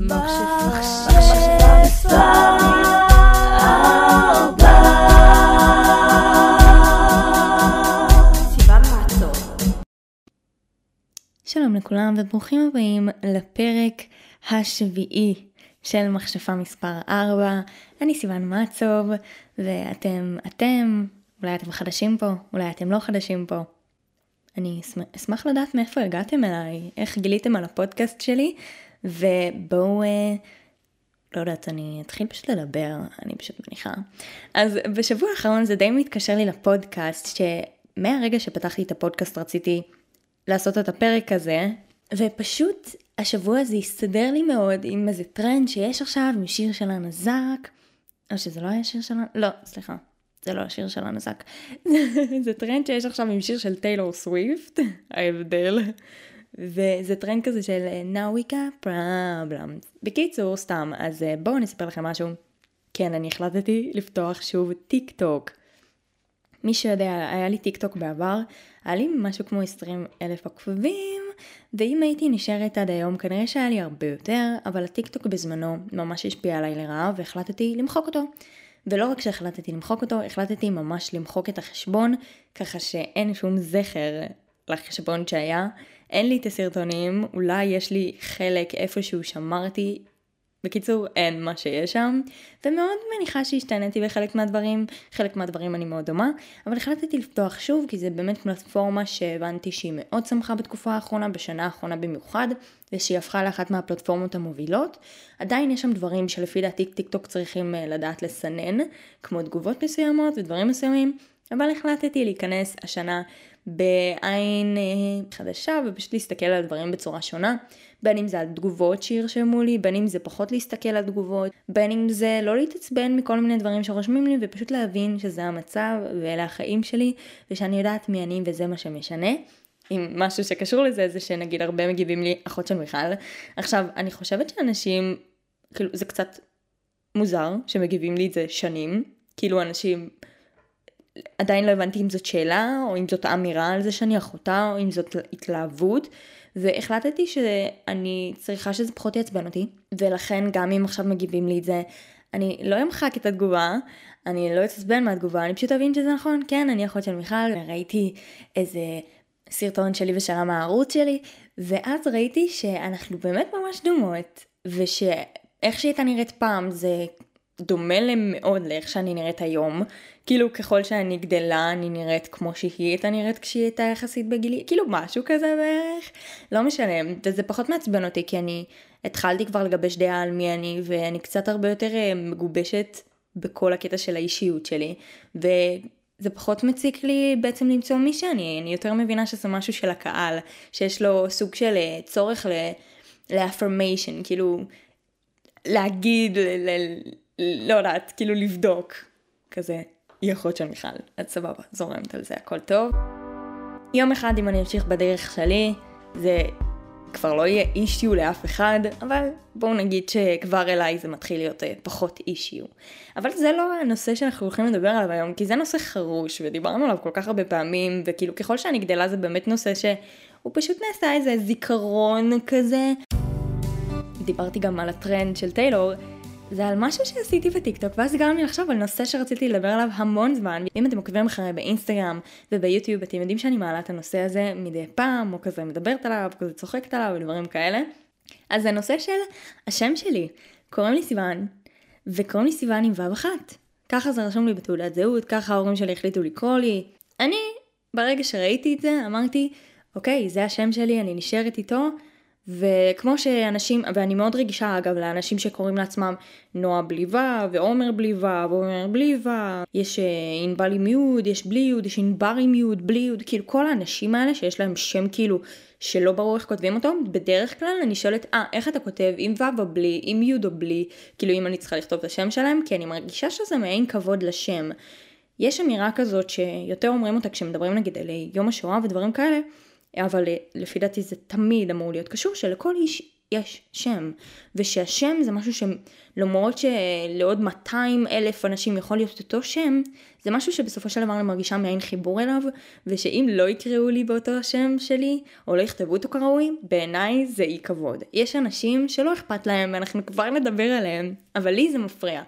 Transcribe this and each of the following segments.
שלום לכולם וברוכים הבאים לפרק השביעי של מכשפה מספר 4. אני סיוון מצוב ואתם, אתם, אולי אתם חדשים פה, אולי אתם לא חדשים פה. אני אשמח לדעת מאיפה הגעתם אליי, איך גיליתם על הפודקאסט שלי, ובואו, אה, לא יודעת, אני אתחיל פשוט לדבר, אני פשוט מניחה. אז בשבוע האחרון זה די מתקשר לי לפודקאסט, שמהרגע שפתחתי את הפודקאסט רציתי לעשות את הפרק הזה, ופשוט השבוע הזה הסתדר לי מאוד עם איזה טרנד שיש עכשיו, עם שיר של הנזק, או שזה לא היה שיר של... לא, סליחה. זה לא השיר של הנזק. זה טרנד שיש עכשיו עם שיר של טיילור סוויפט, ה Bad Blood. וזה טרנד כזה של Now we got problems. בקיצור, סתם, אז אה, בואו נספר לכם משהו. כן, אני החלטתי לפתוח שוב טיק טוק. מי שיודע, היה לי טיק טוק בעבר, היה לי משהו כמו 20 אלף עוקבים, ואם הייתי נשארת עד היום, כנראה שהיה לי הרבה יותר, אבל הטיק טוק בזמנו ממש השפיע עליי לרעה, והחלטתי למחוק אותו. ולא רק שהחלטתי למחוק אותו, החלטתי ממש למחוק את החשבון, ככה שאין שום זכר לחשבון שהיה. אין לי את הסרטונים, אולי יש לי חלק איפשהו שמרתי בקיצור, אין מה שיש שם, ומאוד מניחה שהשתנתי בחלק מהדברים, חלק מהדברים אני מאוד דומה, אבל החלטתי לפתוח שוב, כי זה באמת פלטפורמה שהבנתי שהיא מאוד צמחה בתקופה האחרונה, בשנה האחרונה במיוחד, ושהיא הפכה לאחת מהפלטפורמות המובילות. עדיין יש שם דברים שלפי דעתי טיק טוק צריכים אה, לדעת לסנן, כמו תגובות מסוימות ודברים מסוימים, אבל החלטתי להיכנס השנה בעין אה, חדשה ופשוט להסתכל על דברים בצורה שונה. בין אם זה על תגובות שירשמו לי, בין אם זה פחות להסתכל על תגובות, בין אם זה לא להתעצבן מכל מיני דברים שרושמים לי ופשוט להבין שזה המצב ואלה החיים שלי ושאני יודעת מי אני וזה מה שמשנה. עם משהו שקשור לזה זה שנגיד הרבה מגיבים לי אחות של מיכל. עכשיו אני חושבת שאנשים כאילו זה קצת מוזר שמגיבים לי את זה שנים כאילו אנשים עדיין לא הבנתי אם זאת שאלה או אם זאת אמירה על זה שאני אחותה או אם זאת התלהבות והחלטתי שאני צריכה שזה פחות יעצבן אותי, ולכן גם אם עכשיו מגיבים לי את זה, אני לא אמחק את התגובה, אני לא אתעצבן מהתגובה, אני פשוט אבין שזה נכון, כן, אני אחות של מיכל, ראיתי איזה סרטון שלי ושלה מהערוץ שלי, ואז ראיתי שאנחנו באמת ממש דומות, ושאיך שהיא הייתה נראית פעם זה דומה מאוד לאיך שאני נראית היום. כאילו ככל שאני גדלה אני נראית כמו שהיא הייתה נראית כשהיא הייתה יחסית בגילי, כאילו משהו כזה בערך. לא משנה, וזה פחות מעצבן אותי כי אני התחלתי כבר לגבש דעה על מי אני ואני קצת הרבה יותר אה, מגובשת בכל הקטע של האישיות שלי. וזה פחות מציק לי בעצם למצוא מי שאני, אני יותר מבינה שזה משהו של הקהל, שיש לו סוג של אה, צורך ל... לאפרמיישן, כאילו להגיד, ל- ל- לא יודעת, כאילו לבדוק, כזה, היא אחות של מיכל, אז סבבה, זורמת על זה, הכל טוב. יום אחד אם אני אמשיך בדרך שלי, זה כבר לא יהיה אישיו לאף אחד, אבל בואו נגיד שכבר אליי זה מתחיל להיות אה, פחות אישיו. אבל זה לא הנושא שאנחנו הולכים לדבר עליו היום, כי זה נושא חרוש, ודיברנו עליו כל כך הרבה פעמים, וכאילו ככל שאני גדלה זה באמת נושא שהוא פשוט נעשה איזה זיכרון כזה. דיברתי גם על הטרנד של טיילור, זה על משהו שעשיתי בטיקטוק, ואז גרם לי לחשוב על נושא שרציתי לדבר עליו המון זמן. אם אתם עוקבים אחרי באינסטגרם וביוטיוב, אתם יודעים שאני מעלה את הנושא הזה מדי פעם, או כזה מדברת עליו, כזה צוחקת עליו ודברים כאלה. אז זה נושא של השם שלי. קוראים לי סיוון, וקוראים לי סיוון עם ו' אחת. ככה זה רשום לי בתעודת זהות, ככה ההורים שלי החליטו לקרוא לי. אני, ברגע שראיתי את זה, אמרתי, אוקיי, זה השם שלי, אני נשארת איתו. וכמו שאנשים, ואני מאוד רגישה אגב לאנשים שקוראים לעצמם נועה בלי ו' ועומר בלי ו' ועומר בלי ו', יש אה, ענבל עם י', יש בלי י', יש ענבר עם י', בלי י', כאילו כל האנשים האלה שיש להם שם כאילו שלא ברור איך כותבים אותו, בדרך כלל אני שואלת, אה, איך אתה כותב, עם ו' או בלי, עם י' או בלי, כאילו אם אני צריכה לכתוב את השם שלהם, כי אני מרגישה שזה מעין כבוד לשם. יש אמירה כזאת שיותר אומרים אותה כשמדברים נגיד על יום השואה ודברים כאלה, אבל לפי דעתי זה תמיד אמור להיות קשור שלכל איש יש שם. ושהשם זה משהו שלמרות שלעוד 200 אלף אנשים יכול להיות אותו שם, זה משהו שבסופו של דבר אני מרגישה מעין חיבור אליו, ושאם לא יקראו לי באותו השם שלי, או לא יכתבו אותו כראוי, בעיניי זה אי כבוד. יש אנשים שלא אכפת להם, ואנחנו כבר נדבר עליהם, אבל לי זה מפריע.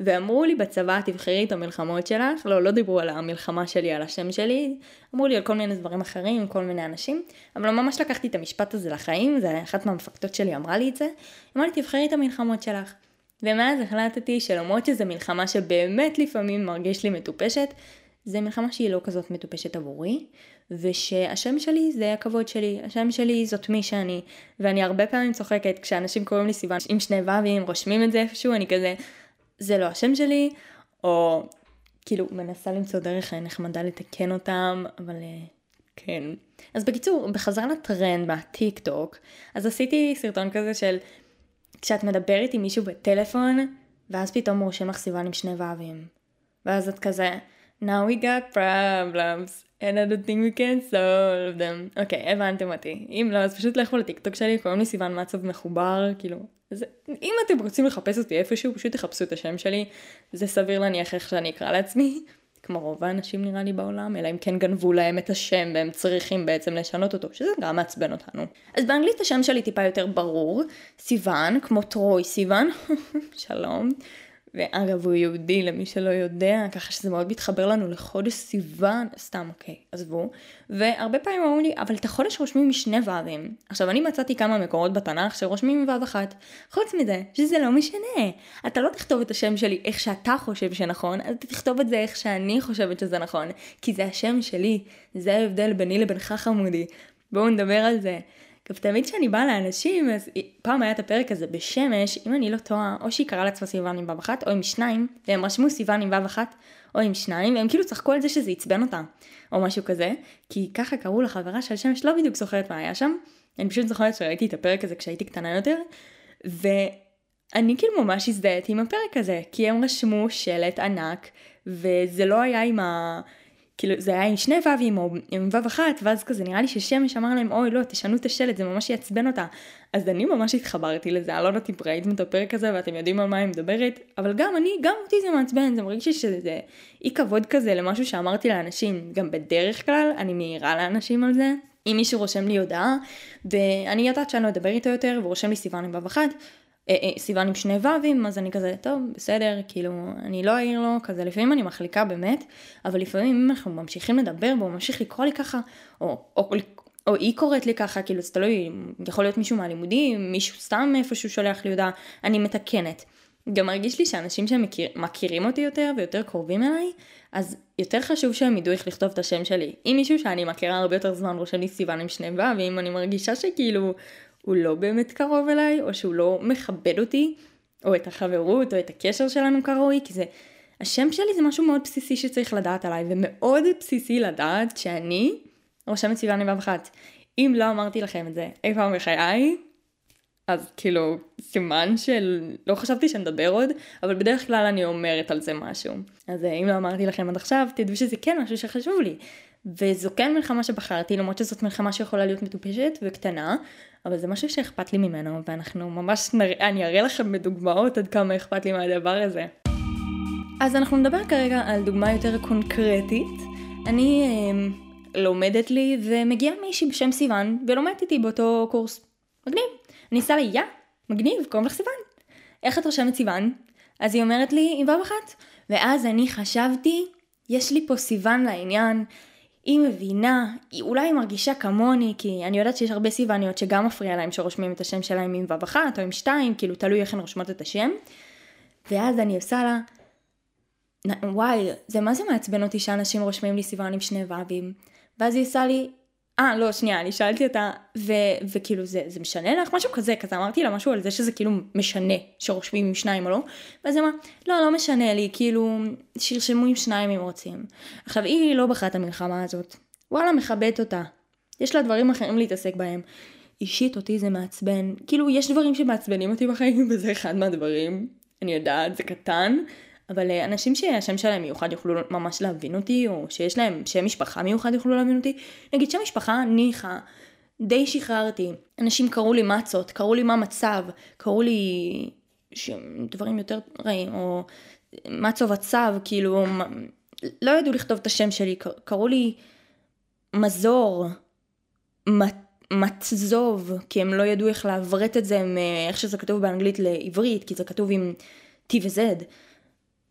ואמרו לי בצבא, תבחרי את המלחמות שלך, לא, לא דיברו על המלחמה שלי, על השם שלי, אמרו לי על כל מיני דברים אחרים, כל מיני אנשים, אבל ממש לקחתי את המשפט הזה לחיים, זה אחת מהמפקדות שלי אמרה לי את זה, אמרה לי תבחרי את המלחמות שלך. ומאז החלטתי שלמרות שזו מלחמה שבאמת לפעמים מרגיש לי מטופשת, זה מלחמה שהיא לא כזאת מטופשת עבורי, ושהשם שלי זה הכבוד שלי, השם שלי זאת מי שאני, ואני הרבה פעמים צוחקת כשאנשים קוראים לי סיוון. עם שני ו"ים, רושמים את זה איפשהו, אני כזה, זה לא השם שלי, או כאילו מנסה למצוא דרך נחמדה לתקן אותם, אבל אה, כן. אז בקיצור, בחזרה לטרנד מהטיק טוק, אז עשיתי סרטון כזה של כשאת מדברת עם מישהו בטלפון, ואז פתאום רושם לך סיוון עם שני ו"ים. ואז את כזה, now we got problems, and I don't think we can solve them. אוקיי, okay, הבנתם אותי. אם לא, אז פשוט לכו לטיקטוק שלי, קוראים לי סיוון מצוב מחובר, כאילו, אז אם אתם רוצים לחפש אותי איפשהו, פשוט תחפשו את השם שלי. זה סביר להניח איך שאני אקרא לעצמי. כמו רוב האנשים נראה לי בעולם, אלא אם כן גנבו להם את השם והם צריכים בעצם לשנות אותו, שזה גם מעצבן אותנו. אז באנגלית השם שלי טיפה יותר ברור, סיוון, כמו טרוי סיוון, שלום. ואגב הוא יהודי למי שלא יודע, ככה שזה מאוד מתחבר לנו לחודש סיוון, סתם אוקיי, עזבו. והרבה פעמים אומרים לי, אבל את החודש רושמים משני ו"ים. עכשיו אני מצאתי כמה מקורות בתנ"ך שרושמים עם ו' אחת. חוץ מזה, שזה לא משנה. אתה לא תכתוב את השם שלי איך שאתה חושב שנכון, אתה תכתוב את זה איך שאני חושבת שזה נכון. כי זה השם שלי, זה ההבדל ביני לבינך חמודי. בואו נדבר על זה. עכשיו תמיד כשאני באה לאנשים, אז פעם היה את הפרק הזה בשמש, אם אני לא טועה, או שהיא קראה לעצמה סיוון עם ו' אחת, או עם שניים, והם רשמו סיוון עם ו' אחת, או עם שניים, והם כאילו צחקו על זה שזה עצבן אותה, או משהו כזה, כי ככה קראו לחברה של שמש, לא בדיוק זוכרת מה היה שם, אני פשוט זוכרת שראיתי את הפרק הזה כשהייתי קטנה יותר, ואני כאילו ממש הזדהיתי עם הפרק הזה, כי הם רשמו שלט ענק, וזה לא היה עם ה... כאילו זה היה עם שני ו"ים או עם ו"ו אחת, ואז כזה נראה לי ששמש אמר להם אוי לא תשנו את השלט זה ממש יעצבן אותה. אז אני ממש התחברתי לזה, אני לא יודעת אם ראיתם את הפרק הזה ואתם יודעים על מה אני מדברת, אבל גם אני, גם אותי זה מעצבן, זה מרגיש לי שזה אי כבוד כזה למשהו שאמרתי לאנשים, גם בדרך כלל אני מעירה לאנשים על זה. אם מישהו רושם לי הודעה, ואני יודעת שאני לא אדבר איתו יותר, והוא רושם לי סיוון עם ו"ו אחת, סיוון עם שני ו"ים, אז אני כזה, טוב, בסדר, כאילו, אני לא אעיר לו, כזה, לפעמים אני מחליקה באמת, אבל לפעמים אם אנחנו ממשיכים לדבר והוא ממשיך לקרוא לי ככה, או, או, או היא קוראת לי ככה, כאילו, זה תלוי, יכול להיות מישהו מהלימודים, מישהו סתם איפשהו שולח לי הודעה, אני מתקנת. גם מרגיש לי שאנשים שמכירים אותי יותר ויותר קרובים אליי, אז יותר חשוב שהם ידעו איך לכתוב את השם שלי. אם מישהו שאני מכירה הרבה יותר זמן רושם לי סיוון עם שני ו"ים, אני מרגישה שכאילו הוא לא באמת קרוב אליי, או שהוא לא מכבד אותי, או את החברות, או את הקשר שלנו כראוי, כי זה, השם שלי זה משהו מאוד בסיסי שצריך לדעת עליי, ומאוד בסיסי לדעת שאני רושמת סיוון לבב אחת. אם לא אמרתי לכם את זה אי פעם בחיי, אז כאילו, סימן של... לא חשבתי שנדבר עוד, אבל בדרך כלל אני אומרת על זה משהו. אז אם לא אמרתי לכם עד עכשיו, תדעו שזה כן משהו שחשוב לי. וזו כן מלחמה שבחרתי, למרות שזאת מלחמה שיכולה להיות מטופשת וקטנה, אבל זה משהו שאכפת לי ממנו, ואנחנו ממש נראה, אני אראה לכם בדוגמאות עד כמה אכפת לי מהדבר הזה. אז אנחנו נדבר כרגע על דוגמה יותר קונקרטית. אני אה, לומדת לי ומגיעה מישהי בשם סיוון ולומדת איתי באותו קורס. מגניב. אני עושה לה יא, מגניב, קוראים לך סיוון. איך את רושמת סיוון? אז היא אומרת לי עם ו' אחת. ואז אני חשבתי, יש לי פה סיוון לעניין, היא מבינה, היא אולי היא מרגישה כמוני, כי אני יודעת שיש הרבה סיווניות שגם מפריע להם שרושמים את השם שלהם עם ו' אחת או עם שתיים, כאילו תלוי איך הן רושמות את השם. ואז אני עושה לה, וואי, זה מה זה מעצבן אותי שאנשים רושמים לי סיוון עם שני ו"ים. ואז היא עושה לי, אה, לא, שנייה, אני שאלתי אותה, ו, וכאילו, זה, זה משנה לך? משהו כזה, כזה אמרתי לה משהו על זה שזה כאילו משנה שרושמים עם שניים או לא, ואז היא אמרה, לא, לא משנה לי, כאילו, שירשמו עם שניים אם רוצים. עכשיו, היא לא בחרה את המלחמה הזאת. וואלה, מכבדת אותה. יש לה דברים אחרים להתעסק בהם. אישית אותי זה מעצבן. כאילו, יש דברים שמעצבנים אותי בחיים, וזה אחד מהדברים. אני יודעת, זה קטן, אבל אה, אנשים שהשם שלהם מיוחד יוכלו ממש להבין אותי, או שיש להם שם משפחה מיוחד יוכלו להבין אותי. נגיד שם משפחה, ניחא, די שחררתי. אנשים קראו לי מצות, קראו לי מה מצב, קראו לי ש... דברים יותר רעים, או מצו וצב, כאילו, לא ידעו לכתוב את השם שלי, קראו לי מזור, מצזוב, כי הם לא ידעו איך לעברת את זה מאיך שזה כתוב באנגלית לעברית, כי זה כתוב עם T ו-Z.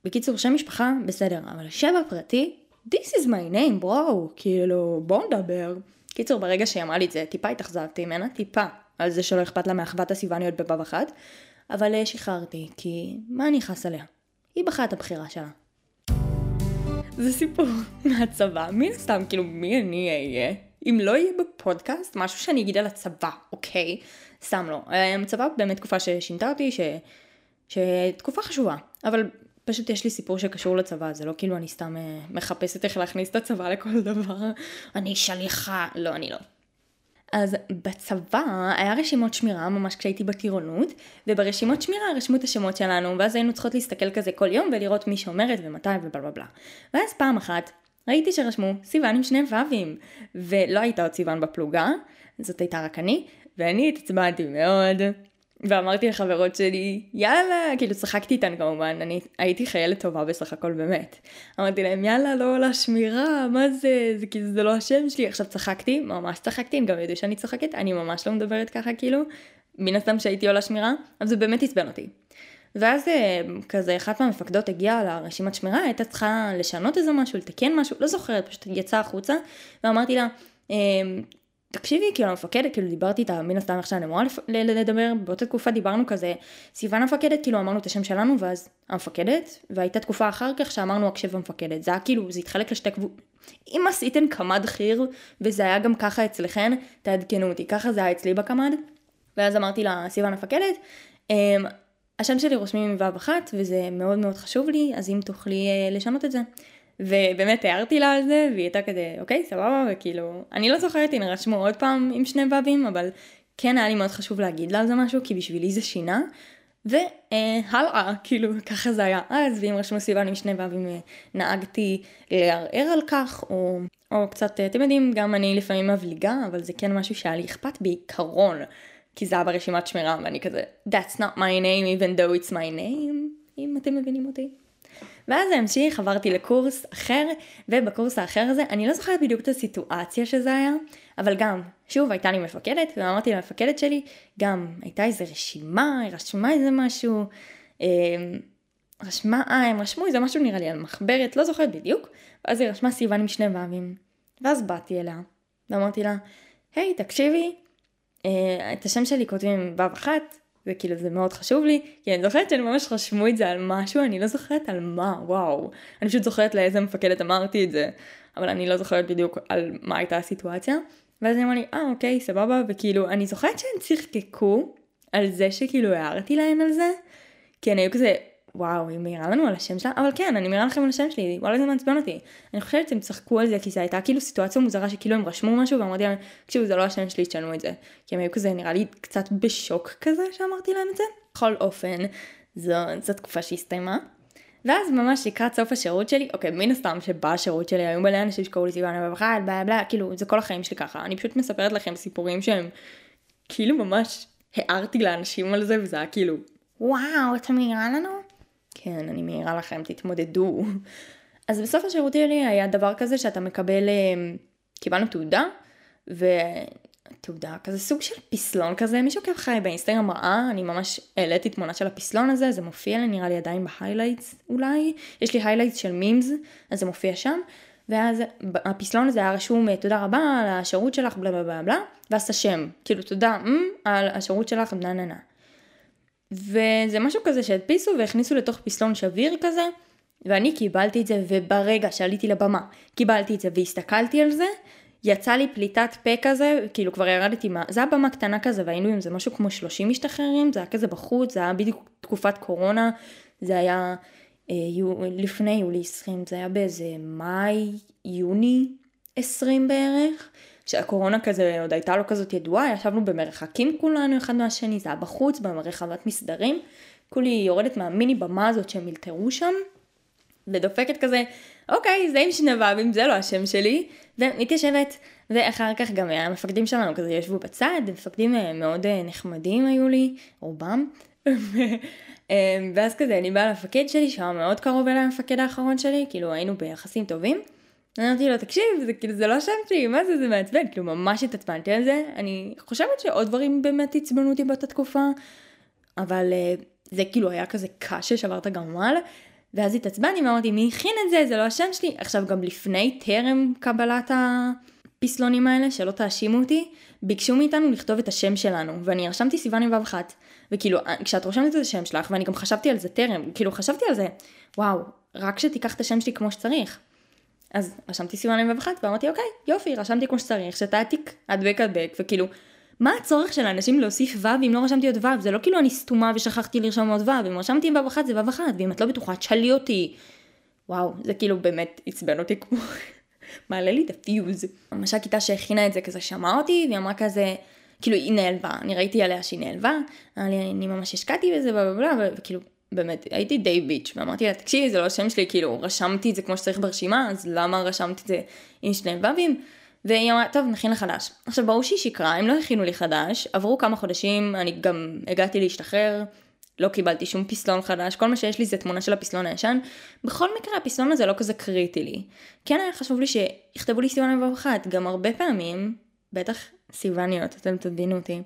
בקיצור, שם משפחה, בסדר, אבל השם הפרטי, This is my name, בואו, כאילו, בואו נדבר. קיצור, ברגע שהיא אמרה לי את זה, טיפה התאכזבתי ממנה, טיפה, על זה שלא אכפת לה מאחוות הסיווניות בבב אחת, אבל אה, שחררתי, כי מה אני אכעס עליה? היא בחרה את הבחירה שלה. זה סיפור מהצבא, מן הסתם, כאילו, מי אני אהיה? אם לא יהיה בפודקאסט, משהו שאני אגיד על הצבא, אוקיי? סתם לא. הצבא באמת תקופה ששינתה אותי, ש... שתקופה חשובה, אבל פשוט יש לי סיפור שקשור לצבא, זה לא כאילו אני סתם אה, מחפשת איך להכניס את הצבא לכל דבר. אני שליחה, לא, אני לא. אז בצבא היה רשימות שמירה ממש כשהייתי בטירונות, וברשימות שמירה רשמו את השמות שלנו, ואז היינו צריכות להסתכל כזה כל יום ולראות מי שאומרת ומתי ובלה בלה בלה. ואז פעם אחת ראיתי שרשמו סיוון עם שני ו"ים, ולא הייתה עוד סיוון בפלוגה, זאת הייתה רק אני, ואני התעצבנתי מאוד, ואמרתי לחברות שלי, יאללה, כאילו צחקתי איתן כמובן, אני הייתי חיילת טובה בסך הכל באמת. אמרתי להם, יאללה, לא עולה שמירה, מה זה, זה כאילו, זה לא השם שלי. עכשיו צחקתי, ממש צחקתי, הם גם ידעו שאני צוחקת, אני ממש לא מדברת ככה כאילו, מן הסתם שהייתי עולה שמירה, אבל זה באמת עצבן אותי. ואז אה, כזה אחת מהמפקדות הגיעה לרשימת שמירה, הייתה צריכה לשנות איזה משהו, לתקן משהו, לא זוכרת, פשוט יצאה החוצה, ואמרתי לה, אמ, תקשיבי, כאילו המפקדת, כאילו דיברתי איתה מן הסתם איך שאני אמורה לדבר, באותה תקופה דיברנו כזה, סיוון המפקדת, כאילו אמרנו את השם שלנו, ואז המפקדת, והייתה תקופה אחר כך שאמרנו הקשב המפקדת, זה היה כאילו, זה התחלק לשתי קבוצות, אם עשיתן קמ"ד חי"ר, וזה היה גם ככה אצלכן, תעדכנו אותי, ככה זה היה אצלי בקמ"ד, ואז אמרתי לה, סיוון המפקדת, אמ, השם שלי רושמים עם ו' אחת, וזה מאוד מאוד חשוב לי, אז אם תוכלי אה, לשנות את זה. ובאמת הערתי לה על זה, והיא הייתה כזה, אוקיי, סבבה, וכאילו, אני לא זוכרת אם רשמו עוד פעם עם שני ו"ים, אבל כן היה לי מאוד חשוב להגיד לה על זה משהו, כי בשבילי זה שינה. והלאה, כאילו, ככה זה היה אז, ואם רשמו סיוון עם שני ו"ים, אה, נהגתי לערער על כך, או, או קצת, אתם יודעים, גם אני לפעמים מבליגה, אבל זה כן משהו שהיה לי אכפת בעיקרון, כי זה היה ברשימת שמירה, ואני כזה, that's not my name, even though it's my name, אם אתם מבינים אותי. ואז המשיך, עברתי לקורס אחר, ובקורס האחר הזה, אני לא זוכרת בדיוק את הסיטואציה שזה היה, אבל גם, שוב, הייתה לי מפקדת, ואמרתי למפקדת שלי, גם הייתה איזה רשימה, היא רשמה איזה משהו, אה, רשמה, אה, הם רשמו איזה משהו נראה לי על מחברת, לא זוכרת בדיוק, ואז היא רשמה סיוון עם שני ו"ים, ואז באתי אליה, ואמרתי לה, היי, תקשיבי, אה, את השם שלי כותבים עם ו' אחת, וכאילו זה מאוד חשוב לי, כי אני זוכרת שאני ממש רשמו את זה על משהו, אני לא זוכרת על מה, וואו. אני פשוט זוכרת לאיזה מפקדת אמרתי את זה, אבל אני לא זוכרת בדיוק על מה הייתה הסיטואציה. ואז היא אמרה לי, אה אוקיי, סבבה, וכאילו, אני זוכרת שהם צחקקו על זה שכאילו הערתי להם על זה, כי אני היו כזה, וואו, היא מעירה לנו על השם שלה, אבל כן, אני מעירה לכם על השם שלי, וואלה זה מעצבן אותי. אני חושבת שהם צחקו על זה, כי זה הייתה כאילו סיטואציה מוזרה שכאילו הם רשמו משהו, ואמרתי להם, תקשיבו, זה לא השם שלי, תשנו את זה. כי הם היו כזה, נראה לי קצת בשוק כזה שאמרתי להם את זה. בכל אופן, זו, זו תקופה שהסתיימה. ואז ממש לקראת סוף השירות שלי, אוקיי, מן הסתם שבשירות שלי היו מלא אנשים שקראו לי סיוון ובחד, בלה בלה, כאילו, זה כל החיים שלי ככה. אני פשוט מספרת לכם סיפורים שהם, כאילו ממש הערתי לאנשים על זה, וזה היה כאילו, וואו, אתה מעירה לנו? כן, אני מעירה לכם, תתמודדו. אז בסוף השירות שלי היה דבר כזה שאתה מקבל, אה, קיבלנו תעודה, ותעודה כזה סוג של פסלון כזה, מישהו עוקב אחרי באינסטגרם ראה, אני ממש העליתי תמונה של הפסלון הזה, זה מופיע לי נראה לי עדיין ב highlights אולי, יש לי highlights של memes, אז זה מופיע שם, ואז הפסלון הזה היה רשום תודה רבה על השירות שלך בלה בלה בלה בלה, ואז השם, כאילו תודה mm, על השירות שלך נה נה נה. וזה משהו כזה שהדפיסו והכניסו לתוך פסלון שביר כזה, ואני קיבלתי את זה, וברגע שעליתי לבמה, קיבלתי את זה והסתכלתי על זה, יצא לי פליטת פה כזה, כאילו כבר ירדתי מה... זה היה במה קטנה כזה, והיינו עם זה משהו כמו 30 משתחררים, זה היה כזה בחוץ, זה היה בדיוק תקופת קורונה, זה היה אה, יו, לפני יולי 20, זה היה באיזה מאי, יוני 20 בערך. שהקורונה כזה עוד הייתה לא כזאת ידועה, ישבנו במרחקים כולנו אחד מהשני, זה היה בחוץ, ברחבת מסדרים. כולי יורדת מהמיני במה הזאת שהם אלתרו שם, ודופקת כזה, אוקיי, זה עם שני ו"בים, זה לא השם שלי, ומתיישבת, ואחר כך גם המפקדים שלנו כזה ישבו בצד, מפקדים אה, מאוד אה, נחמדים היו לי, רובם. ואז כזה אני באה למפקד שלי, שהיה מאוד קרוב אליי המפקד האחרון שלי, כאילו היינו ביחסים טובים. אמרתי לו, תקשיב, זה כאילו, זה לא השם שלי, מה זה, זה מעצבן, כאילו ממש התעצבנתי על זה. אני חושבת שעוד דברים באמת עצבנו אותי באותה תקופה, אבל זה כאילו היה כזה קש ששבר את הגמל, ואז התעצבנתי ואמרתי, מי הכין את זה? זה לא השם שלי. עכשיו, גם לפני, טרם קבלת הפסלונים האלה, שלא תאשימו אותי, ביקשו מאיתנו לכתוב את השם שלנו, ואני רשמתי סיוון ו' אחת, וכאילו, כשאת רושמת את השם שלך, ואני גם חשבתי על זה טרם, כאילו חשבתי על זה, וואו, רק שתיקח את השם שלי כמו שצריך. אז רשמתי סיוון עם ו' אחת, ואמרתי, אוקיי, יופי, רשמתי כמו שצריך, שתעתיק הדבק הדבק, וכאילו, מה הצורך של האנשים להוסיף ו' אם לא רשמתי עוד ו'? זה לא כאילו אני סתומה ושכחתי לרשום עוד ו', אם רשמתי עם ו' אחת זה ו' אחת, ואם את לא בטוחה, תשאלי אותי. וואו, זה כאילו באמת עצבן אותי כמו... מעלה לי את הפיוז. ממש הכיתה שהכינה את זה כזה שמעה אותי, והיא אמרה כזה, כאילו היא נעלבה, אני ראיתי עליה שהיא נעלבה, לי אני ממש השקעתי בזה, וכאילו, באמת, הייתי די ביץ', ואמרתי לה, תקשיבי, זה לא השם שלי, כאילו, רשמתי את זה כמו שצריך ברשימה, אז למה רשמתי את זה עם שני ו"ים? והיא אמרה, טוב, נכין לך חדש. עכשיו, ברור שהיא שיקרה, הם לא הכינו לי חדש, עברו כמה חודשים, אני גם הגעתי להשתחרר, לא קיבלתי שום פסלון חדש, כל מה שיש לי זה תמונה של הפסלון הישן. בכל מקרה, הפסלון הזה לא כזה קריטי לי. כן היה חשוב לי שיכתבו לי סיוון מבוא אחת, גם הרבה פעמים, בטח סיווניות, אתם תבינו אותי.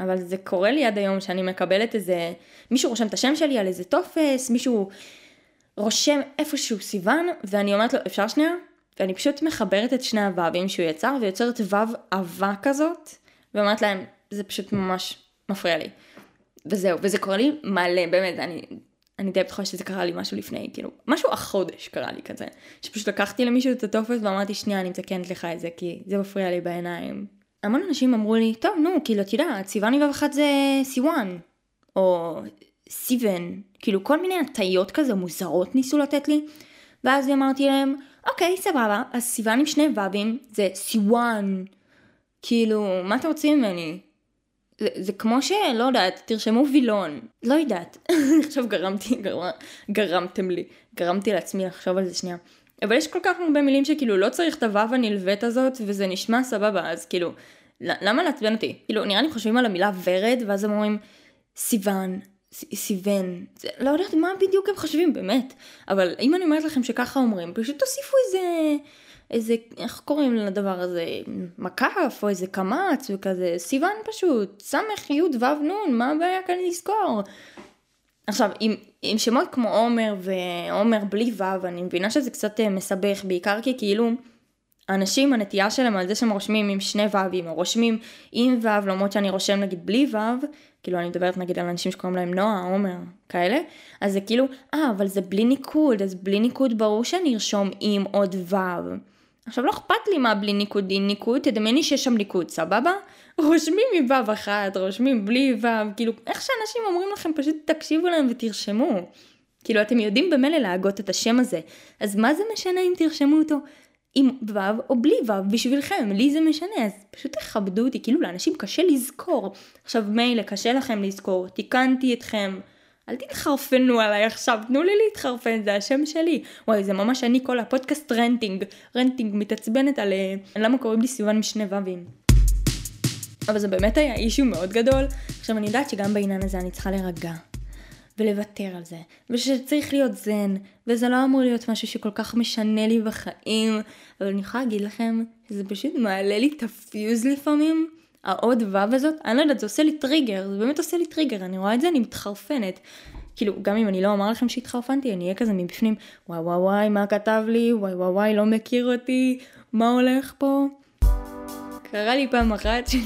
אבל זה קורה לי עד היום שאני מקבלת איזה, מישהו רושם את השם שלי על איזה טופס, מישהו רושם איפשהו סיוון, ואני אומרת לו, אפשר שנייה? ואני פשוט מחברת את שני הו"בים שהוא יצר, ויוצרת ו"ו עבה כזאת, ואומרת להם, זה פשוט ממש מפריע לי. וזהו, וזה קורה לי מלא, באמת, אני, אני די בטוחה שזה קרה לי משהו לפני, כאילו, משהו החודש קרה לי כזה, שפשוט לקחתי למישהו את הטופס ואמרתי, שנייה, אני מתקנת לך את זה, כי זה מפריע לי בעיניים. המון אנשים אמרו לי, טוב, נו, כאילו, את יודעת, סיוון ו"ו אחת זה סיוון, או סיוון, כאילו, כל מיני הטיות כזה מוזרות ניסו לתת לי, ואז אמרתי להם, אוקיי, סבבה, אז סיוון עם שני ו"ים זה סיוואן. כאילו, מה אתם רוצים ממני? זה, זה כמו שלא יודעת, תרשמו וילון. לא יודעת. עכשיו גרמתי, גרמ, גרמתם לי, גרמתי לעצמי לחשוב על זה שנייה. אבל יש כל כך הרבה מילים שכאילו לא צריך את הוו הנלווית הזאת וזה נשמע סבבה, אז כאילו, למה לעצבן אותי? כאילו, נראה לי חושבים על המילה ורד ואז הם אומרים סיוון, סיוון, זה, לא יודעת מה בדיוק הם חושבים באמת, אבל אם אני אומרת לכם שככה אומרים, פשוט תוסיפו איזה, איזה, איך קוראים לדבר הזה, מקף או איזה קמץ וכזה, סיוון פשוט, סמך י' ו' נ', מה הבעיה כאן לזכור? עכשיו, עם, עם שמות כמו עומר ועומר בלי ו', אני מבינה שזה קצת אה, מסבך, בעיקר כי כאילו, אנשים, הנטייה שלהם על זה שהם רושמים עם שני ו"ים, או רושמים עם ו', למרות שאני רושם נגיד בלי ו', כאילו אני מדברת נגיד על אנשים שקוראים להם נועה, עומר, כאלה, אז זה כאילו, אה, אבל זה בלי ניקוד, אז בלי ניקוד ברור שאני ארשום עם עוד ו'. עכשיו לא אכפת לי מה בלי ניקוד, עם ניקוד, תדמייני שיש שם ניקוד, סבבה? רושמים עם ו' אחת, רושמים בלי ו', כאילו, איך שאנשים אומרים לכם, פשוט תקשיבו להם ותרשמו. כאילו, אתם יודעים במילא להגות את השם הזה, אז מה זה משנה אם תרשמו אותו עם ו' או בלי ו' בשבילכם, לי זה משנה, אז פשוט תכבדו אותי, כאילו לאנשים קשה לזכור. עכשיו מילא, קשה לכם לזכור, תיקנתי אתכם, אל תתחרפנו עליי עכשיו, תנו לי להתחרפן, זה השם שלי. וואי, זה ממש אני כל הפודקאסט ranting, ranting, מתעצבנת על אה, למה קוראים לי סיוון עם שני ו"ים. אבל זה באמת היה issue מאוד גדול. עכשיו אני יודעת שגם בעניין הזה אני צריכה להירגע. ולוותר על זה, ושצריך להיות זן, וזה לא אמור להיות משהו שכל כך משנה לי בחיים, אבל אני יכולה להגיד לכם, זה פשוט מעלה לי את הפיוז לפעמים, העוד ו' הזאת, אני לא יודעת, זה עושה לי טריגר, זה באמת עושה לי טריגר, אני רואה את זה, אני מתחרפנת. כאילו, גם אם אני לא אומר לכם שהתחרפנתי, אני אהיה כזה מבפנים, וואי וואי וואי, מה כתב לי, וואי וואי וואי, לא מכיר אותי, מה הולך פה? קרה לי פעם אחת ש...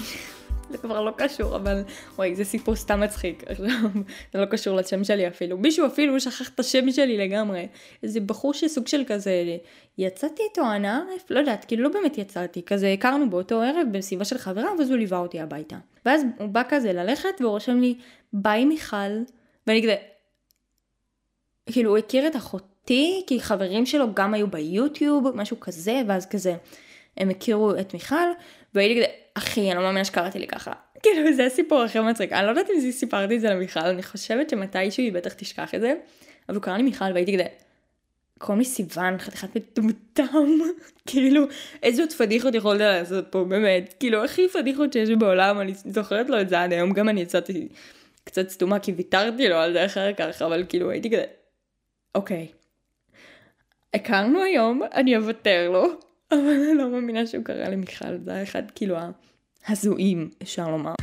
זה כבר לא קשור, אבל וואי, זה סיפור סתם מצחיק. זה לא קשור לשם שלי אפילו. מישהו אפילו שכח את השם שלי לגמרי. איזה בחור שסוג של כזה, יצאתי איתו אנא לא יודעת, כאילו לא באמת יצאתי, כזה הכרנו באותו ערב בסביבה של חברה, ואז הוא ליווה אותי הביתה. ואז הוא בא כזה ללכת, והוא רושם לי, ביי מיכל, ואני כזה, כאילו הוא הכיר את אחותי, כי חברים שלו גם היו ביוטיוב, משהו כזה, ואז כזה, הם הכירו את מיכל, והייתי כזה, אחי, אני לא מאמינה שקראתי לי ככה. כאילו, זה הסיפור הכי מצחיק. אני לא יודעת אם סיפרתי את זה למיכל, אני חושבת שמתישהו היא בטח תשכח את זה, אבל הוא קרא לי מיכל והייתי כזה, קוראים לי סיוון, חתיכת מטומטם, כאילו, איזה עוד פדיחות יכולת לעשות פה, באמת, כאילו, הכי פדיחות שיש בעולם, אני זוכרת לו את זה עד היום, גם אני יצאתי קצת סתומה, כי ויתרתי לו על זה אחר כך, אבל כאילו, הייתי כזה, אוקיי, הכרנו היום, אני אוותר לו, אבל אני לא מאמינה שהוא קרא למיכל, זה היה אחד, כאילו, ההזויים, אפשר לומר.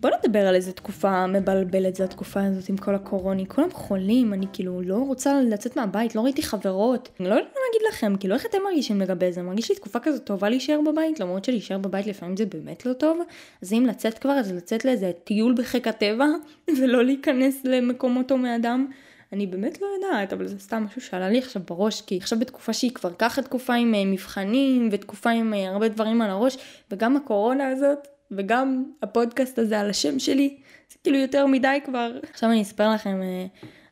בוא נדבר על איזה תקופה מבלבלת זו התקופה הזאת עם כל הקורוני, כולם חולים, אני כאילו לא רוצה לצאת מהבית, לא ראיתי חברות. אני לא יודעת מה להגיד לכם, כאילו איך אתם מרגישים לגבי זה? מרגיש לי תקופה כזאת טובה להישאר בבית, למרות שלהישאר בבית לפעמים זה באמת לא טוב. אז אם לצאת כבר, אז לצאת לאיזה טיול בחיק הטבע, ולא להיכנס למקומות הומי אדם. אני באמת לא יודעת, אבל זה סתם משהו שעלה לי עכשיו בראש, כי עכשיו בתקופה שהיא כבר ככה תקופה עם אה, מבחנים, ותקופה עם אה, הרבה דברים על הראש, וגם הקורונה הזאת, וגם הפודקאסט הזה על השם שלי, זה כאילו יותר מדי כבר. עכשיו אני אספר לכם אה,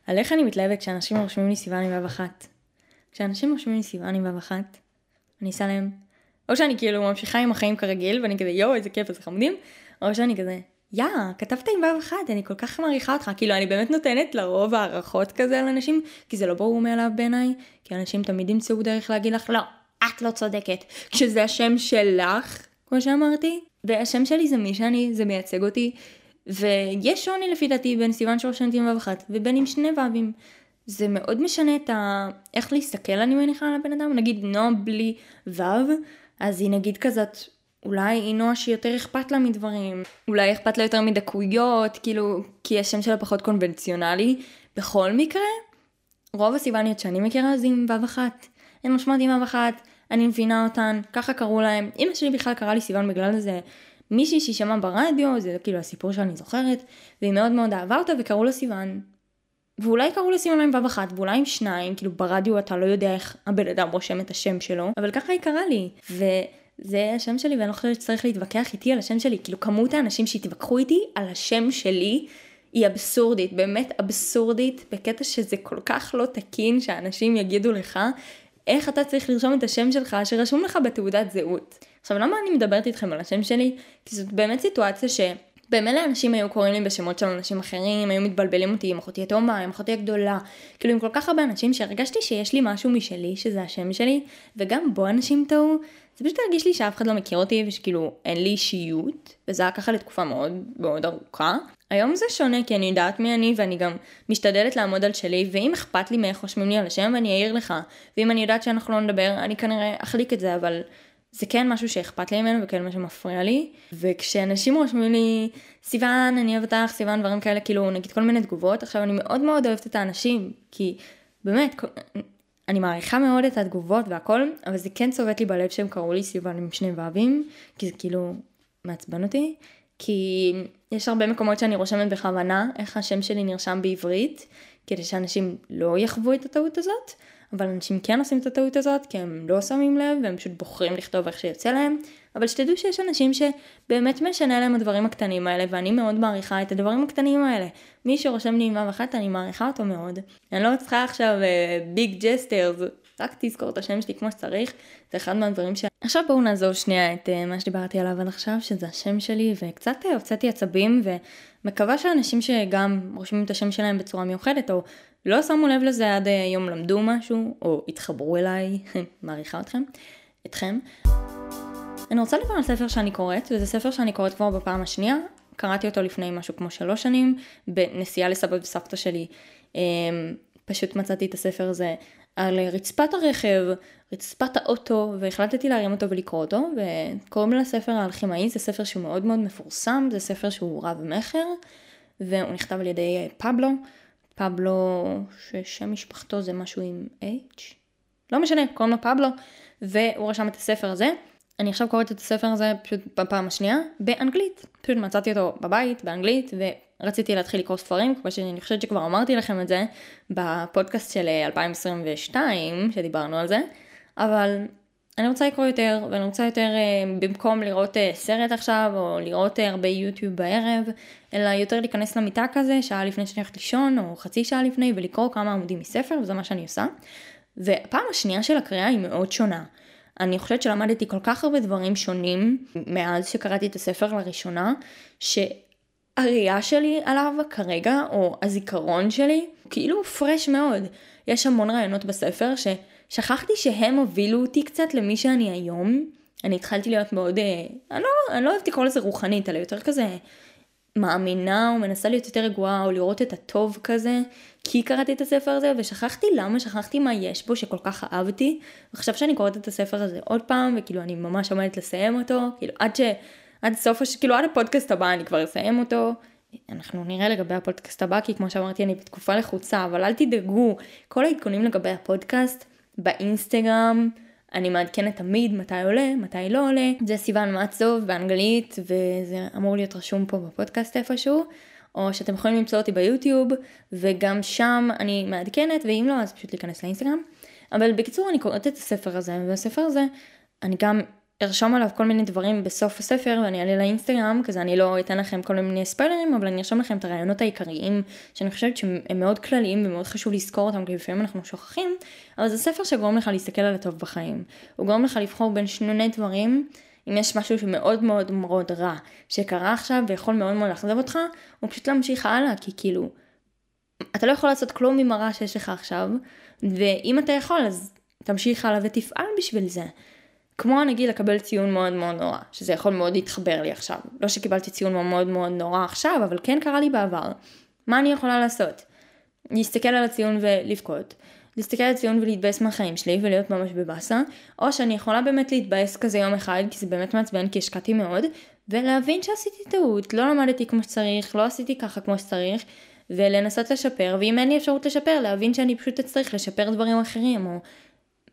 על איך אני מתלהבת כשאנשים רושמים לי סיוון עם ו' אחת. כשאנשים רושמים לי סיוון עם ו' אחת, אני אעשה להם, או שאני כאילו ממשיכה עם החיים כרגיל, ואני כזה יואו איזה כיף איזה חמודים, או שאני כזה יא, כתבת עם ו' אחת, אני כל כך מעריכה אותך, כאילו אני באמת נותנת לרוב הערכות כזה על אנשים, כי זה לא ברור מאליו בעיניי, כי אנשים תמיד ימצאו דרך להגיד לך, לא, את לא צודקת, כשזה השם שלך, כמו שאמרתי, והשם שלי זה מי שאני, זה מייצג אותי, ויש שוני לפי דעתי בין סיוון שרושמת עם ו' אחת, ובין עם שני ו"ים. זה מאוד משנה את ה... איך להסתכל אני מניחה על הבן אדם, נגיד נועה בלי ו', אז היא נגיד כזאת, אולי היא נועה שיותר אכפת לה מדברים, אולי אכפת לה יותר מדקויות, כאילו, כי השם שלה פחות קונבנציונלי. בכל מקרה, רוב הסיווניות שאני מכירה זה עם ו' אחת. הן משמעות עם ו' אחת, אני מבינה אותן, ככה קראו להם. אמא שלי בכלל קראה לי סיוון בגלל זה מישהי שהיא שמעה ברדיו, זה כאילו הסיפור שאני זוכרת, והיא מאוד מאוד אהבה אותה וקראו לה סיוון. ואולי קראו לה סיוון עם ו' אחת, ואולי עם שניים, כאילו ברדיו אתה לא יודע איך הבן אדם רושם את השם שלו, אבל ככה היא קראה לי. וזה השם שלי ואני לא חושבת שצריך להתווכח איתי על השם שלי, כאילו כמות האנשים שהתווכחו איתי על השם שלי היא אבסורדית, באמת אבסורדית, בקטע שזה כל כך לא תקין שאנשים יגידו לך איך אתה צריך לרשום את השם שלך שרשום לך בתעודת זהות. עכשיו למה אני מדברת איתכם על השם שלי? כי זאת באמת סיטואציה ש... במילא אנשים היו קוראים לי בשמות של אנשים אחרים, היו מתבלבלים אותי עם אחותי התאומה, עם אחותי הגדולה, כאילו עם כל כך הרבה אנשים שהרגשתי שיש לי משהו משלי, שזה השם שלי, וגם בו אנשים טעו, זה פשוט הרגיש לי שאף אחד לא מכיר אותי ושכאילו אין לי אישיות, וזה היה ככה לתקופה מאוד מאוד ארוכה. היום זה שונה כי אני יודעת מי אני ואני גם משתדלת לעמוד על שלי, ואם אכפת לי מאיך רושמים לי על השם אני אעיר לך, ואם אני יודעת שאנחנו לא נדבר אני כנראה אחליק את זה, אבל זה כן משהו שאכפת לי ממנו וכן מה שמפריע לי. וכשאנשים רושמים לי, סיוון, אני אוהב אותך, סיוון, דברים כאלה, כאילו, נגיד כל מיני תגובות, עכשיו אני מאוד מאוד אוהבת את האנשים, כי באמת, אני מעריכה מאוד את התגובות והכל, אבל זה כן צובט לי בלב שהם קראו לי סיוון עם שני ו"ים, כי זה כאילו מעצבן אותי. כי יש הרבה מקומות שאני רושמת בכוונה איך השם שלי נרשם בעברית, כדי שאנשים לא יחוו את הטעות הזאת. אבל אנשים כן עושים את הטעות הזאת כי הם לא שמים לב והם פשוט בוחרים לכתוב איך שיוצא להם, אבל שתדעו שיש אנשים שבאמת משנה להם הדברים הקטנים האלה ואני מאוד מעריכה את הדברים הקטנים האלה. מי שרושם לי עם וו אחת אני מעריכה אותו מאוד. אני לא צריכה עכשיו big uh, gestures, רק תזכור את השם שלי כמו שצריך, זה אחד מהדברים ש... עכשיו בואו נעזוב שנייה את uh, מה שדיברתי עליו עד עכשיו, שזה השם שלי, וקצת uh, הוצאתי עצבים, ומקווה שאנשים שגם רושמים את השם שלהם בצורה מיוחדת, או לא שמו לב לזה עד היום למדו משהו, או התחברו אליי, מעריכה אתכם, אתכם. אני רוצה לדבר על ספר שאני קוראת, וזה ספר שאני קוראת כבר בפעם השנייה. קראתי אותו לפני משהו כמו שלוש שנים, בנסיעה לסבא וסבתא שלי. אמ, פשוט מצאתי את הספר הזה על רצפת הרכב, רצפת האוטו, והחלטתי להרים אותו ולקרוא אותו, וקוראים לספר האלכימאי, זה ספר שהוא מאוד מאוד מפורסם, זה ספר שהוא רב מכר, והוא נכתב על ידי פבלו, פבלו, ששם משפחתו זה משהו עם H? לא משנה, קוראים לו פבלו, והוא רשם את הספר הזה. אני עכשיו קוראת את הספר הזה פשוט בפעם השנייה, באנגלית. פשוט מצאתי אותו בבית, באנגלית, ורציתי להתחיל לקרוא ספרים, כמו שאני חושבת שכבר אמרתי לכם את זה, בפודקאסט של 2022, שדיברנו על זה, אבל אני רוצה לקרוא יותר, ואני רוצה יותר אה, במקום לראות אה, סרט עכשיו, או לראות אה, הרבה יוטיוב בערב, אלא יותר להיכנס למיטה כזה, שעה לפני שאני הולכת לישון, או חצי שעה לפני, ולקרוא כמה עמודים מספר, וזה מה שאני עושה. והפעם השנייה של הקריאה היא מאוד שונה. אני חושבת שלמדתי כל כך הרבה דברים שונים מאז שקראתי את הספר לראשונה, ש... הראייה שלי עליו כרגע, או הזיכרון שלי, כאילו פרש מאוד. יש המון רעיונות בספר ששכחתי שהם הובילו אותי קצת למי שאני היום. אני התחלתי להיות מאוד, אה, אני לא, אני לא אוהבת לקרוא לזה רוחנית, אלא יותר כזה מאמינה או מנסה להיות יותר רגועה או לראות את הטוב כזה, כי קראתי את הספר הזה ושכחתי למה, שכחתי מה יש בו שכל כך אהבתי, ועכשיו שאני קוראת את הספר הזה עוד פעם, וכאילו אני ממש עומדת לסיים אותו, כאילו עד ש... עד סוף, כאילו עד הפודקאסט הבא אני כבר אסיים אותו. אנחנו נראה לגבי הפודקאסט הבא, כי כמו שאמרתי אני בתקופה לחוצה, אבל אל תדאגו, כל העדכונים לגבי הפודקאסט באינסטגרם, אני מעדכנת תמיד מתי עולה, מתי לא עולה. זה סיוון מצוב באנגלית, וזה אמור להיות רשום פה בפודקאסט איפשהו. או שאתם יכולים למצוא אותי ביוטיוב, וגם שם אני מעדכנת, ואם לא, אז פשוט להיכנס לאינסטגרם. אבל בקיצור, אני קוראת את הספר הזה, והספר הזה, אני גם ארשום עליו כל מיני דברים בסוף הספר ואני אעלה לאינסטגרם, כזה אני לא אתן לכם כל מיני ספיילרים, אבל אני ארשום לכם את הרעיונות העיקריים, שאני חושבת שהם מאוד כלליים ומאוד חשוב לזכור אותם, כי לפעמים אנחנו שוכחים, אבל זה ספר שגורם לך להסתכל על הטוב בחיים. הוא גורם לך לבחור בין שני דברים, אם יש משהו שמאוד מאוד מאוד רע שקרה עכשיו ויכול מאוד מאוד לאכזב אותך, הוא פשוט להמשיך הלאה, כי כאילו, אתה לא יכול לעשות כלום עם הרע שיש לך עכשיו, ואם אתה יכול אז תמשיך הלאה ותפעל בשביל זה. כמו נגיד לקבל ציון מאוד מאוד נורא, שזה יכול מאוד להתחבר לי עכשיו. לא שקיבלתי ציון מאוד מאוד נורא עכשיו, אבל כן קרה לי בעבר. מה אני יכולה לעשות? להסתכל על הציון ולבכות. להסתכל על הציון ולהתבאס מהחיים שלי ולהיות ממש בבאסה, או שאני יכולה באמת להתבאס כזה יום אחד, כי זה באמת מעצבן, כי השקעתי מאוד, ולהבין שעשיתי טעות, לא למדתי כמו שצריך, לא עשיתי ככה כמו שצריך, ולנסות לשפר, ואם אין לי אפשרות לשפר, להבין שאני פשוט אצטרך לשפר דברים אחרים, או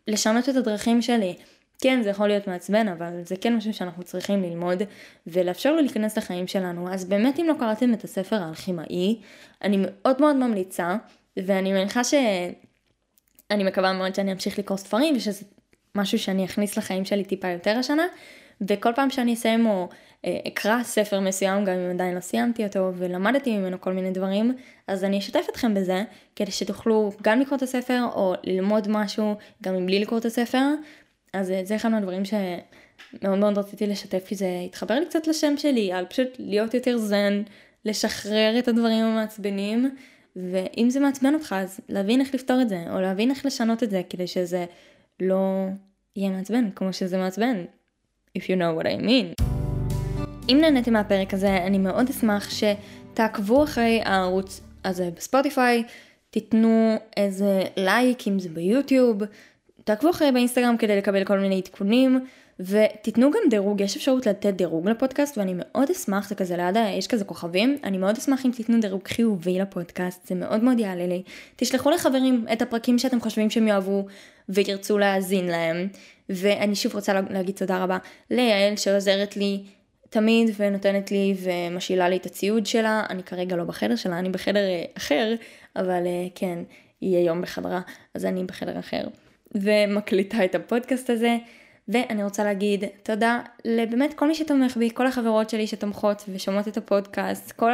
לשנות את הדרכים שלי. כן, זה יכול להיות מעצבן, אבל זה כן משהו שאנחנו צריכים ללמוד ולאפשר לו להיכנס לחיים שלנו. אז באמת אם לא קראתם את הספר האלכימאי, אני מאוד מאוד ממליצה, ואני מניחה ש... אני מקווה מאוד שאני אמשיך לקרוא ספרים ושזה משהו שאני אכניס לחיים שלי טיפה יותר השנה. וכל פעם שאני אסיים או אה, אקרא ספר מסוים, גם אם עדיין לא סיימתי אותו ולמדתי ממנו כל מיני דברים, אז אני אשתף אתכם בזה, כדי שתוכלו גם לקרוא את הספר או ללמוד משהו, גם מבלי לקרוא את הספר, אז אה, זה אחד מהדברים שמאוד מאוד רציתי לשתף, כי זה התחבר לי קצת לשם שלי, על פשוט להיות יותר זן, לשחרר את הדברים המעצבנים, ואם זה מעצבן אותך, אז להבין איך לפתור את זה, או להבין איך לשנות את זה, כדי שזה לא יהיה מעצבן, כמו שזה מעצבן. If you know what I mean. אם נהניתם מהפרק הזה, אני מאוד אשמח שתעקבו אחרי הערוץ הזה בספוטיפיי, תיתנו איזה לייק אם זה ביוטיוב, תעקבו אחרי באינסטגרם כדי לקבל כל מיני עדכונים, ותיתנו גם דירוג, יש אפשרות לתת דירוג לפודקאסט, ואני מאוד אשמח, זה כזה ליד, יש כזה כוכבים, אני מאוד אשמח אם תיתנו דירוג חיובי לפודקאסט, זה מאוד מאוד יעלה לי. תשלחו לחברים את הפרקים שאתם חושבים שהם יאהבו וירצו להאזין להם, ואני שוב רוצה להגיד תודה רבה ליעל שעוזרת לי תמיד ונותנת לי ומשאילה לי את הציוד שלה, אני כרגע לא בחדר שלה, אני בחדר אה, אחר, אבל אה, כן, היא היום בחדרה, אז אני בחדר אחר. ומקליטה את הפודקאסט הזה. ואני רוצה להגיד תודה לבאמת כל מי שתומך בי, כל החברות שלי שתומכות ושומעות את הפודקאסט, כל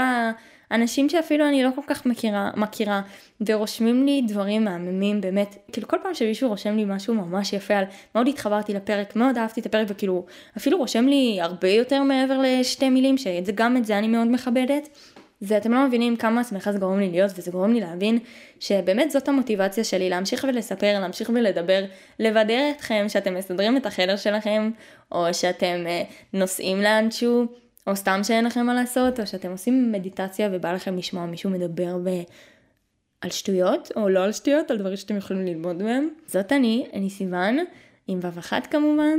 האנשים שאפילו אני לא כל כך מכירה, מכירה ורושמים לי דברים מהממים באמת, כאילו כל פעם שמישהו רושם לי משהו ממש יפה על מאוד התחברתי לפרק, מאוד אהבתי את הפרק וכאילו אפילו רושם לי הרבה יותר מעבר לשתי מילים, שגם את זה אני מאוד מכבדת. זה אתם לא מבינים כמה שמחה זה גורם לי להיות וזה גורם לי להבין שבאמת זאת המוטיבציה שלי להמשיך ולספר, להמשיך ולדבר, לבדר אתכם שאתם מסדרים את החדר שלכם או שאתם אה, נוסעים לאנשהו או סתם שאין לכם מה לעשות או שאתם עושים מדיטציה ובא לכם לשמוע מישהו מדבר ב... על שטויות או לא על שטויות, על דברים שאתם יכולים ללמוד מהם. זאת אני, אני סיוון, עם וו אחת כמובן,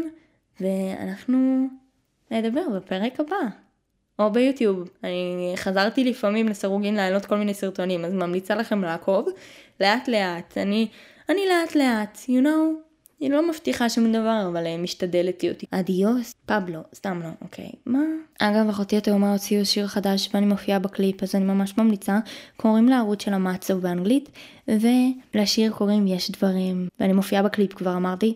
ואנחנו נדבר בפרק הבא. או ביוטיוב. אני חזרתי לפעמים לסירוגין להעלות כל מיני סרטונים, אז ממליצה לכם לעקוב לאט לאט. אני, אני לאט לאט, you know? אני לא מבטיחה שום דבר, אבל אה, משתדלת להיות. אדיוס, פבלו, סתם לא, אוקיי. מה? אגב, אחותי התאומה הוציאו שיר חדש ואני מופיעה בקליפ, אז אני ממש ממליצה. קוראים לערוץ של המצו באנגלית, ולשיר קוראים יש דברים. ואני מופיעה בקליפ, כבר אמרתי.